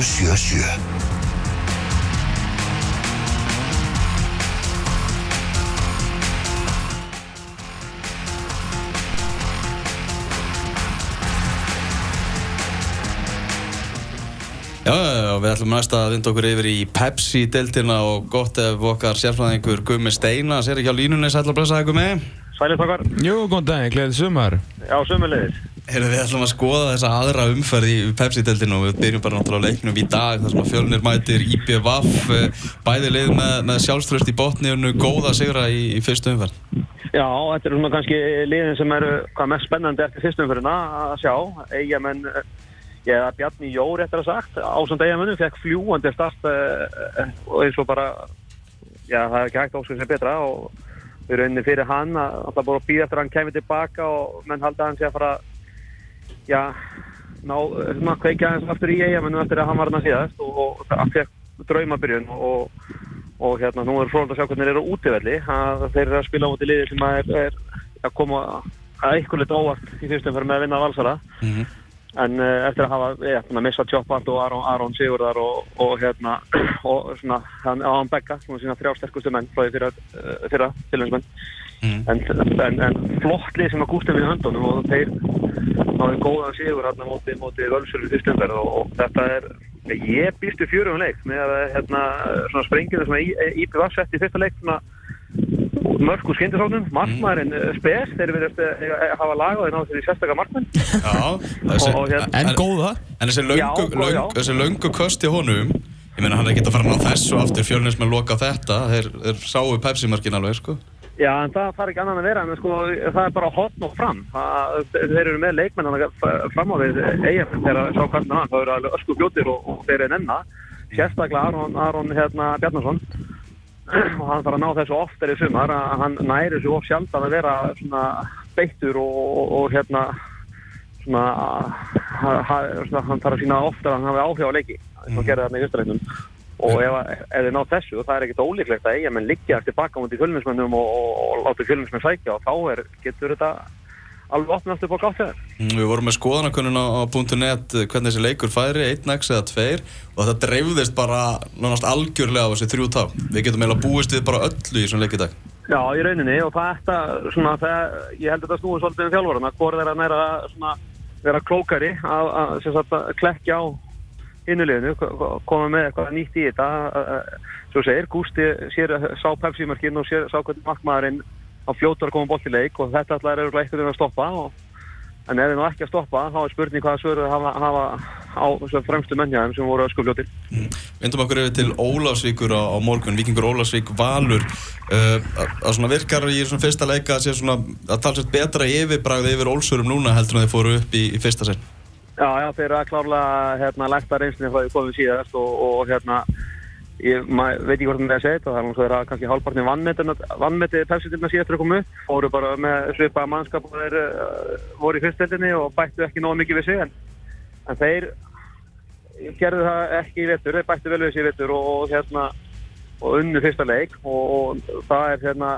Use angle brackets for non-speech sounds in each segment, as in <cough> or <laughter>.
977 Já, já, við ætlum næst að vinda okkur yfir í Pepsi-deltina og gott ef okkar sérfræðingur Gumi Steina sér ekki á línunni, sæl að blessa það Gumi. Sælið takkar. Jú, góðan daginn, gleðið sumar. Já, sumulegis. Heyrðu, við ætlum að skoða þessa aðra umferð í Pepsi-deltinu og við byrjum bara náttúrulega leiknum í dag þar sem að fjölnir mætir IPVAF, bæði leið með, með sjálfströst í botni og nú góða sigra í, í fyrstu umferð. Já, þetta er svona kannski liðin sem eru hvað mest spennandi eftir fyrstu umferðina að sjá. Eigamenn ég eða Bjarni Jóri eftir að sagt ásand eigamönnum, fekk fljúandi start uh, og eins og bara já, það er ekki hægt ásköld sem betra og við rauninni fyrir hann að það búið að býða eftir að hann kemur tilbaka og menn halda hann sé að fara já, ná, svona kveikja hans aftur í eigamönnum eftir að hann var hann að síðast og, og það fekk draumabyrjun og, og hérna, nú er fróðan að sjá hvernig þeir eru útífelli að þeir eru að spila á móti liði sem er, er að koma að eitthvað litur óvart í fyrstum fyrir með að vinna valsara. Mm -hmm en uh, eftir að hafa ja, missa Tjóppart og Aron, Aron Sigurðar og, og hérna <clears throat> og svona hann á hann begga, svona sína þrjá sterkustu menn frá því fyrra, uh, fyrra tilvæmsmenn mm. en, en, en flottlið sem að gústa við höndunum og þeir náðu góðan Sigur hérna móti, móti völsölu fyrstumverð og, og þetta er ég býstu fjörum leik með að hérna svona sprenginu sem Ípi var sett í fyrsta leik svona mörg úr skindisóknum, markmæðurinn mm. spes, þeir verðast að hafa lag og þeir náðu því sérstaklega markmæn hérna, En góða En þessi löngu, já, löngu, þessi löngu köst í honum ég meina hann er ekki að fara ná þessu aftur fjölnins með loka þetta, þeir, þeir sáu Pepsi-markin alveg, sko Já, en það far ekki annan að vera, en sko, það er bara hotn og fram. Það, þeir eru með leikmenn fram á því eigin þegar sá hvernig hann, það eru ösku bjótir og, og þeir eru enna. Sérstaklega Aron, Aron hérna, Bjarnarsson og hann þarf að ná þessu oftar í sumar að hann næri þessu of sjálf að vera svona beittur og, og, og hérna svona, ha, ha, svona hann þarf að sína oftar að hann hafi áhrif á leiki. Eins og gerði það með jöstræknum og ef, ef þið ná þessu og það er ekkert ólíklegt að eiga menn liggja eftir baka mútið fjölminsmennum og, og láta fjölminsmenn sækja og þá er, getur þetta alveg opnast upp á gátt þegar. Mm, við vorum með skoðanakunnun á, á .net eh, hvernig þessi leikur færi, 1x eða 2 og það dreifðist bara nánast algjörlega á þessi þrjú tá. Við getum eiginlega búist við bara öllu í svona leikidag. Já, í rauninni og þetta, svona, það, ég held að þetta snúið svolítið um þjálfvarana, hvort er að næra svona, vera klókari að, að, að klekja á hinnuleginu, koma með eitthvað nýtt í þetta. Svo segir, Gústi sér, sá pepsímarkinn og sér, sá hvernig makkmaðurinn á fljótur að koma bort í leik og þetta alltaf er eitthvað að stoppa og, en ef þið nú ekki að stoppa þá er spurning hvaða svöru það hafa, hafa á fremstu mennjaðum sem voru ösku fljótir mm. Vindum okkur yfir til Ólásvíkur á, á morgun, Vikingur Ólásvík Valur uh, að svona virkar í fyrsta leika að að tala sér betra yfirbræði yfir Ólsörum núna heldur en þeir fóru upp í, í fyrsta sen Já, já, þeir eru að klárlega hérna, lækta reynslinni frá því komum síðast og, og hérna ég veit ekki hvort það er að þetta það er náttúrulega kannski hálfpartin vannmetið pepsitilna síðastur að koma upp. Fóru bara með svipaða mannskap og þeir uh, voru í fyrsteldinni og bættu ekki nógu mikið við sig en, en þeir gerðu það ekki í vettur þeir bættu vel við sig í vettur og, og hérna og unnu fyrsta leik og það er hérna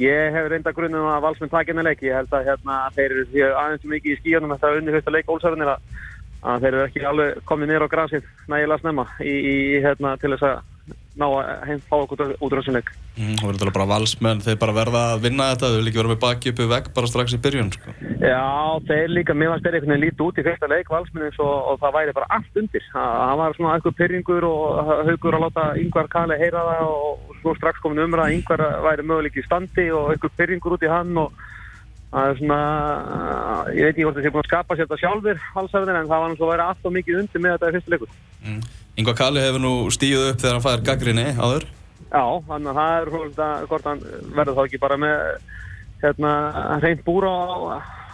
ég hef reynda grunnum að valsmenn takk einna leik. Ég held að hérna þeir eru aðeins mikið í skíunum eftir að unnu fyrsta leik ólsarðinir að þeir eru ekki alveg komið nýra á grasið nægilega snemma í, í, hérna, til þess að ná að heim fá okkur út úr þessu leik. Mm, það verður bara valsmenn, þeir bara verða að vinna þetta, þau vil ekki vera með baki uppi vegg bara strax í byrjun. Sko. Já, þeir líka, mér varst þeir einhvern veginn lítið út í fyrsta leik valsmennins og, og það væri bara allt undir. Það var svona eitthvað pyrringur og haugur að láta yngvar Kali heyra það og svo strax komin umræða að yngvar væri möguleik í standi og eitthvað pyrringur út í hann og það er svona, ég veit ekki hvort það sé búin að skapa sér þetta sjálfur en það var náttúrulega alltaf mikið undir með þetta í fyrsta leikur. Mm. Yngvar Kali hefur nú stíuð upp þegar hann fær gaggrinni áður? Já, þannig að það er hvort hann verður þá ekki bara með hérna, hreint búra á,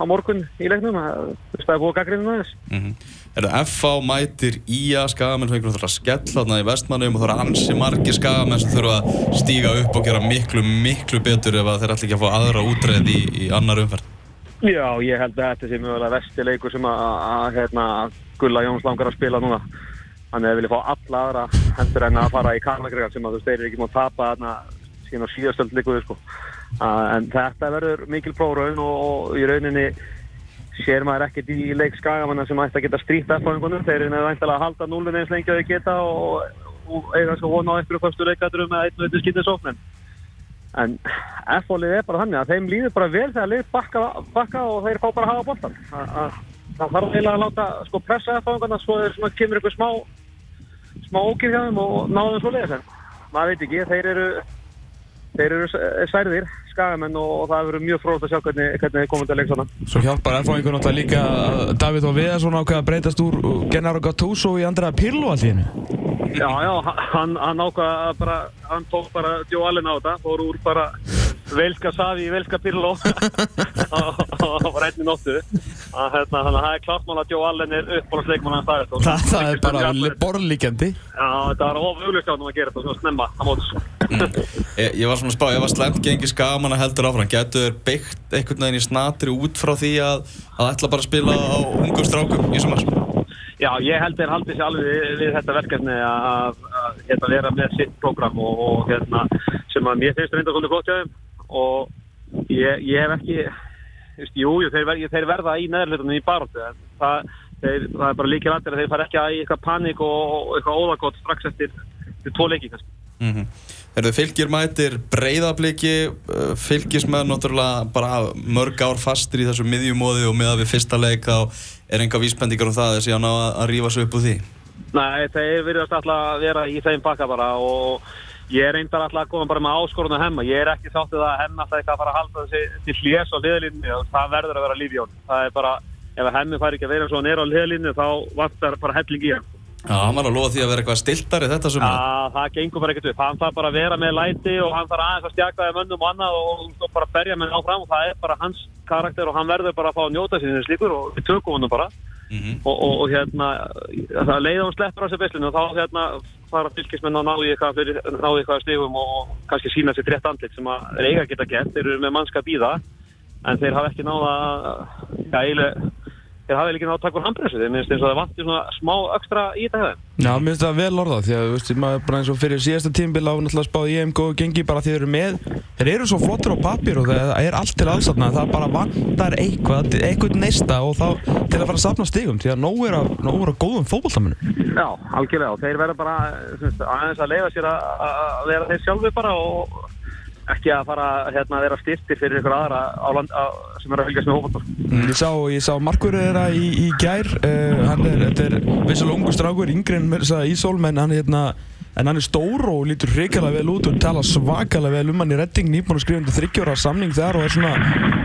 á morgun í leiknum, það er búið gaggrinni þess. Mm -hmm. Er það FA mætir Ía skagamenn sem einhvern veginn þarf að skella þarna í vestmannum og það eru ansi margir skagamenn sem þurfa að stíga upp og gera miklu, miklu betur ef þeir ætla ekki að fá aðra útreið í, í annar umferð. Já, ég held að þetta sé mjög vestileikur sem að, að hérna, Gulla Jóns langar að spila núna. Þannig að við viljum fá alla aðra hendur en að fara í karnagregar sem að þú steyrir ekki múið að tapa síðan á síðastöld líkuðu sko. En þetta verður mikil próraun og, og í rauninni sér maður ekkert í leik skagamanna sem ætti að geta strýtt F-fáingunum. Þeir eru nefnilega að halda núlun eins lengi að þau geta og, og eiga svo vona á einhverju fyrstu leikaturum með einn og eitthvað skýtið sóknum. En F-fólið er bara þannig að þeim líður bara vel þegar lið bakka, bakka og þeir fá bara að hafa bóttan. Það þarf eiginlega að láta sko, pressa F-fáinguna smá, ókýr hjá þeim og náðu þeim svo leiðis. En maður veit ekki, þeir eru, þeir eru særðir skagamenn og það hefur verið mjög fróðast að sjá hvernig, hvernig komum að leika svona. Svo hjálpar erfáingur náttúrulega líka Davíð og Viðarsson ákveða að breytast úr Gennaro Gattuso í allt í hennu. Já, já, hann, hann ákveða að bara, hann tók bara Allen á þetta, fór úr bara velska Savi í velska Pirlo <laughs> og var einni nóttu. Hérna, þannig að það er klart mál að Joe Allen er uppbólarsleikmann að staðist. Það, það er bara borðlíkjandi. Já, þetta var ofuglusjáðum að gera þetta svona snemma á mótus. Mm. Ég, ég var svona að spá, ef að slemt gengi skagamanna heldur áfram, getur þér byggt einhvern veginn í snatri út frá því að að ætla bara að spila á ungum strákum í sumar? Já, ég held þeir haldið sér alveg við, við þetta verkefni að, að hérna, vera með sitt program og, og hérna, sem að mér finnst reynda svolítið gott hjá þeim og ég, ég hef ekki, jú, þeir, ver, þeir verða í neðarleitunum í baróttu en það, þeir, það er bara líkið rættir að þeir fara ekki að í eitthvað panik og, og eitthvað óðagótt strax eftir, tvo leiki kannski. Mm -hmm. Þegar þau fylgir mætir breyðabliki, uh, fylgis með náttúrulega bara mörg ár fastir í þessu miðjumóði og meða við fyrsta leik á er enga vísbendingar um það þessi að ná að rífa svo upp úr því? Nei, þeir virðast alltaf að vera í þeim pakka bara og ég er reyndar alltaf að koma bara með áskorun að hemma. Ég er ekki sáttið að hemma alltaf eitthvað að fara að halda þessi til hljés á liðlinni það verður að vera lífjón. Það er bara, ef hemmi fær ekki að vera eins og hann er á liðlinni þá vantar bara helling í hann. Já, hann var að lofa því að vera eitthvað stiltari þetta sumar. Já, það gengur bara ekkert upp. Hann þarf bara að vera með læti og hann þarf aðeins að stjaka það mönnum og annað og, og bara berja með áfram og það er bara hans karakter og hann verður bara að fá að njóta sín þessi líkur og við tökum hann bara. Mm -hmm. og, og, og hérna, það leiði hann sleppur á þessu beislinu og þá hérna fara fylgismenn að náðu eitthvað, eitthvað stegum og kannski sína sér drétt andlit sem að eiga geta gett. Þeir eru með mannskap í það en þeir hafa ekki náða ja, eiginlega þeir hafi ekki nátt að taka úr handbremsu. Þeir minnst eins og það vantir svona smá ekstra í þetta hefðin Já, mér finnst það vel orðað því að, þú veist, maður bara eins og fyrir síðasta tímbil á náttúrulega spáði ég um góðu gengi bara því þeir eru með. Þeir eru svo flottir á pappir og það er allt til aðsatna það bara vantar eitthvað eitthvað neista og þá til að fara að sapna stigum því að nóg er að, nóg er að góðum fókbaltaminu Já, algjörlega og þeir verða bara ekki að fara hérna, að vera styrtir fyrir ykkur aðra á land, á, sem er að fylgjast með hófaldor. Mm, ég sá, sá markverðið þeirra í, í gær, uh, hann er, er vissulega ungu strákur, yngri en þess að Ísól, menn hann, hérna, en hann er stór og lítur hrikalega vel út og tala svakalega vel um hann í redding, að skrifa um þryggjóra samning þar og er svona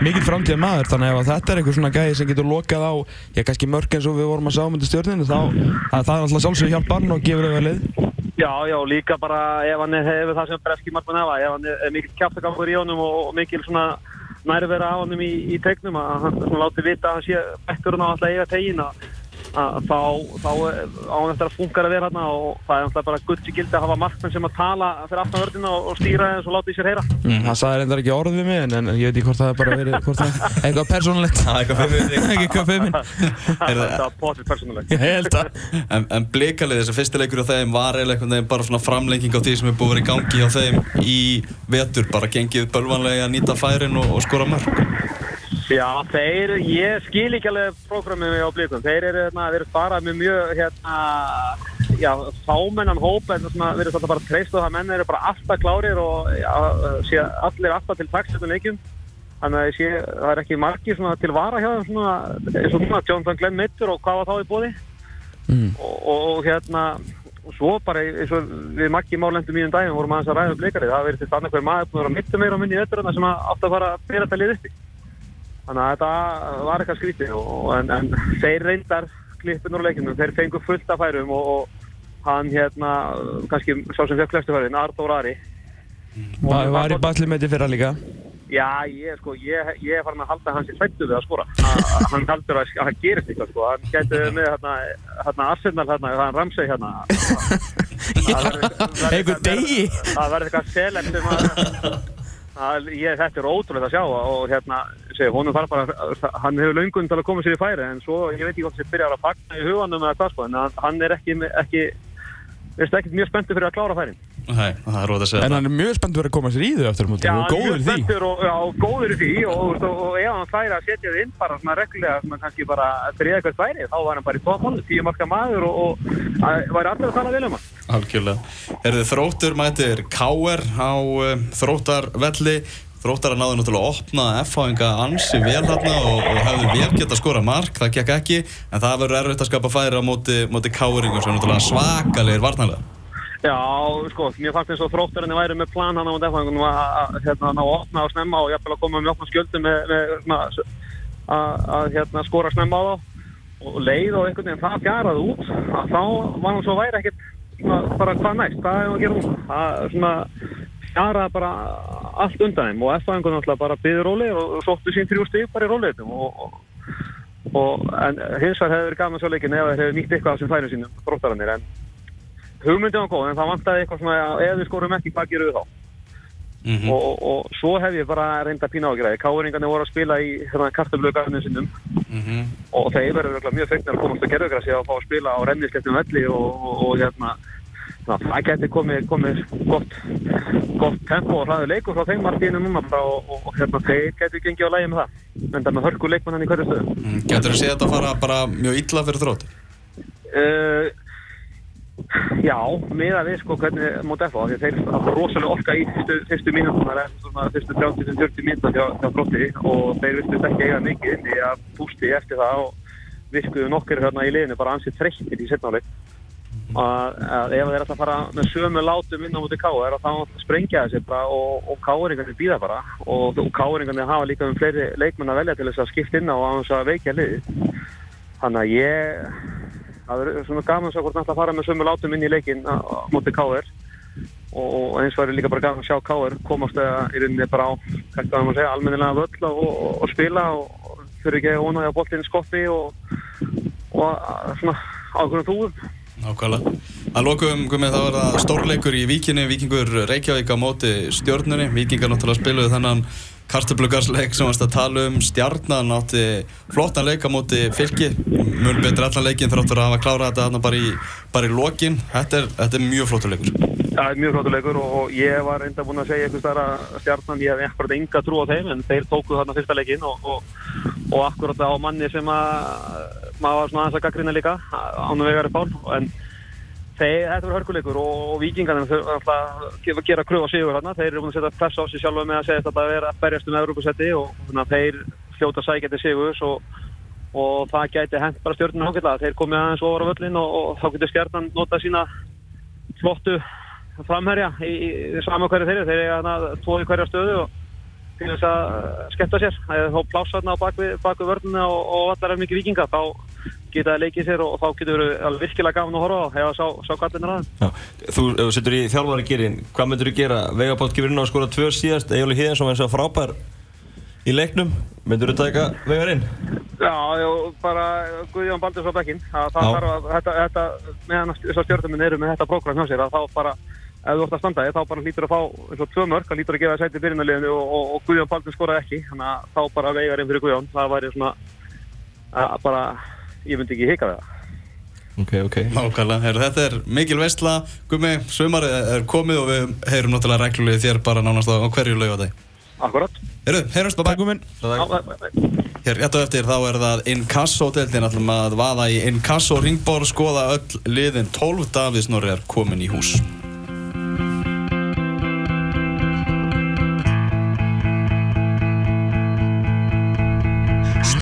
mikill framtíða maður, þannig að þetta er eitthvað svona gæði sem getur lokað á, já kannski mörg eins og við vorum að sá myndi stjórninu, þá það er alltaf sjálfsög hjálp barn og gefur auðvitað leið. Já, já, líka bara ef hann hefur það sem breski margmann hefa, ef hann er mikil kjáttagangur í honum og mikil svona nærvera á honum í, í tegnum að hann láti vita að hann sé bettur hann á alltaf eiga tegin að þá, þá á hann eftir að funka að vera hérna og það er alltaf bara gutt í gildi að hafa margmann sem að tala fyrir aftan vördina og, og stýra þess og láta í sér heyra. Mm, hann sagði reyndar ekki orð við mig en, en ég veit ekki hvort það er bara verið, hvort það er <laughs> eitthvað persónulegt. Það er eitthvað fyrir eitthvað fyrir minn. Það er potið persónulegt. Ég held að. En, en blikalið þessi fyrstileikur á þeim var eiginlega bara svona framlenging á því sem er búið að vera í gangi á þeim í vetur, bara gengið bölvanlega að nýta færin og, og skora mörg. Já, þeir, ég skil ekki alveg prógramið mig á blikum. Þeir eru, hérna, þeir eru bara með mjög, hérna, já, fámennan hóp, en svona, þeir eru svolítið bara treyst og það menn eru bara alltaf klárir og já, sé allir alltaf til takstöðun leikjum. Þannig að ég sé, það er ekki margir svona til vara hjá þeim svona, eins og svona, Jonathan Glenn Mittur og hvað var þá í bóði. Mm. Og, og, hérna, og svo bara eins og við makki málendum í um daginn vorum aðeins að ræða um leikarið. Það verið til annað hver maður búin að vera mittu meira á minni í ötturina sem átt að fara að byrja þetta lið uppi. Þannig að þetta var eitthvað skrítið en, en þeir reyndar klippin úr leikinu, þeir fengu fullt af færum og, og hann hérna, kannski sá sem fekk flestu færin, Ardór Ari. Var, var í ballimeti fyrra líka? Já, ég, sko, ég, ég er farin að halda hans í sættu við að skora. Hann haldur að það gerist eitthvað, sko. Hann gæti með hérna, hérna Arsenal, hérna, hann Ramsey, hérna. <laughs> Eitthvað degi? Það verður eitthvað selend sem að... Að ég, þetta er ótrúlega að sjá og hérna, segi, honum þarf bara, hann hefur laungun til að koma sér í færi en svo, ég veit ekki hvort það byrjar að pakna í huganum eða hvað sko, en hann er ekki, ekki veist ekki mjög spenntið fyrir að klára færin. Nei, það er rót að segja En það. hann er mjög spennt að vera að koma sér í þau eftir mútið, Já, og góður mjög í því. spenntur og, já, og góður í því og, og, og, og ef hann færi að setja þið inn bara svona reglulega, svona kannski bara fyrir eitthvað færi, þá var hann bara í tófálu, tíu marka maður og, og að, væri allir að tala vel um hann. Algjörlega. Er þið þróttur mætir K.R. Þróttar að náðu náttúrulega að opna F-háinga ansi vel hérna og, og hefðu vel gett að skora mark, það gekk ekki, en það verður erfitt að skapa færi á móti, móti K.R.ingum sem er náttúrulega svakalegir varnarlega. Já, sko, mér fannst eins og þrótturinn væri með plan hann á defangunum að hérna, ná að opna og snemma og jafnvel að koma með opna skjöldu með, með að, hérna, skora snemma á þá og leið og einhvern veginn það fjaraði út að þá var hann svo væri ekkert bara hvað næst, hvað hefur að gera núna það svona fjaraði bara allt undan þeim. Og F-fæðingun náttúrulega bara byði róli og sóttu sín þrjú stíð bara í róliðum og, og, en hins vegar hefur verið gaman svo leikin þeir hefur nýtt eitthvað þessum færum sínum þróttarannir en hugmyndið var góð en það vantaði eitthvað svona að ef við skorum ekki, hvað gerum við þá? Mm Og, og, og svo hef ég bara reynda pína á að gera Káringarnir voru að spila í hérna, kartöflugarninu sinnum -hmm. og þeir verður mjög fengnar að komast að gerðugrassi að fá að spila á rennislettum velli og, og, og hérna na, það geti komið, komið gott, gott tempo og hraðu leikur frá þeim margínu núna og, og, og hérna þeir geti gengið á lægi með það en það með hörku leikmann hann í hverju stöðu Mm. Getur þið séð þetta að fara bara mjög illa fyrir þrótt? Uh, já, miða við sko hvernig mót FH, því þeir hafa rosalega orka í fyrstu, svona fyrstu 30-40 mínútur hjá, hjá Grótti og þeir vistust ekki eiga mikið inn í að pústi eftir það og virkuðu nokkur hérna í liðinu bara ansið þreyttir í setnáli að, að ef þeir ætla að fara með sömu látum inn á móti K.R. þá sprengja þessi bara og, og K.R.ingarnir býða bara og, og K.R.ingarnir hafa líka um fleiri leikmenn að velja til þess að skipta inn á að að veikja liði þannig að ég það verður svona gaman svo hvort hann ætla að fara með sömu látum inn í leikinn á móti K.R. og, eins verður líka bara gaman að sjá K.R. komast eða í rauninni bara á að almennilega völl og, og, spila og, fyrir ekki að ónaði á boltinn skoppi og, að- svona ákveðum þúum Nákvæmlega. Að lokum, Guðmið, það var það stórleikur í Víkinni, Víkingur Reykjavík á móti stjórnunni. Víkingar náttúrulega spiluðu þennan kartöflugarsleik sem varst að tala um. Stjarnan átti flottan leik á móti fylki. Mjög betur allan leikin þráttur að hafa klárað þetta þarna bara í, bara í lokin. Þetta er, þetta er mjög flottur leikur. Það er mjög flottuleikur og, og ég var enda búinn að segja eitthvað stærra stjarnan, ég hef ekkert enga trú á þeim en þeir tóku þarna fyrsta leikinn og, og, og akkurat á manni sem að maður var svona aðeins að gaggrina líka ánum vegari pál en þeir, þetta var hörkuleikur og, og vikingarnir þau alltaf gera, kröfu á sigur þarna, þeir eru búin að setja press á sig sjálfa með að segja þetta að vera að berjast um Európa-setti og þannig að þeir hljóta sækja til sigurs og, og það gæti hent bara stjórnum ákveðlega, þeir komið aðeins ofar á völlin og, og þá getur stjarnan notað sína flottu framherja í, í, í sama hverju þeirri. Þeir þarna tvo í hverja stöðu og til þess að skemmta sér. Þá pláss þarna á bakvið, bakvið vörðuna og, og allar er mikið vikinga þá geta það leikið sér og, og þá getur verið virkilega gaman að horfa á hefa sá, sá gallinir aðeins Já. Þú, setur í þjálfari gerin, hvað myndur þú gera? Vegapátt gefur inn á að skora tvö síðast, Egil Híðansson var eins og frábær í leiknum. Myndur þú taka Vegar inn? Já, já, bara Guðjón Baldurs á bekkinn að það Já. þarf að þetta, þetta meðan þessar stjórnuminn eru með þetta prógram hjá sér að þá bara ef þú ætti að standa þig þá bara hlýtur að fá eins og tvö mörk, það hlýtur að gefa sæti byrjunarliðinu og, og, og Guðjón Baldur skoraði ekki þannig að þá bara veigar inn fyrir Guðjón það væri svona að bara, ég myndi ekki hika við það Ok, ok. Nákvæmlega. Heru, þetta er mikil veistla. Gummi, sumarið er komið og við heyrum náttúrulega reglulega þér bara nánast á hverju laugadagi. Akkurat Heyrðu, heyrumst, bye bye. Hér rétt á eftir þá er það Inkasso-deildin ætlum að vaða í Inkasso ringbór skoða öll liðin 12 Davíð Snorri er komin í hús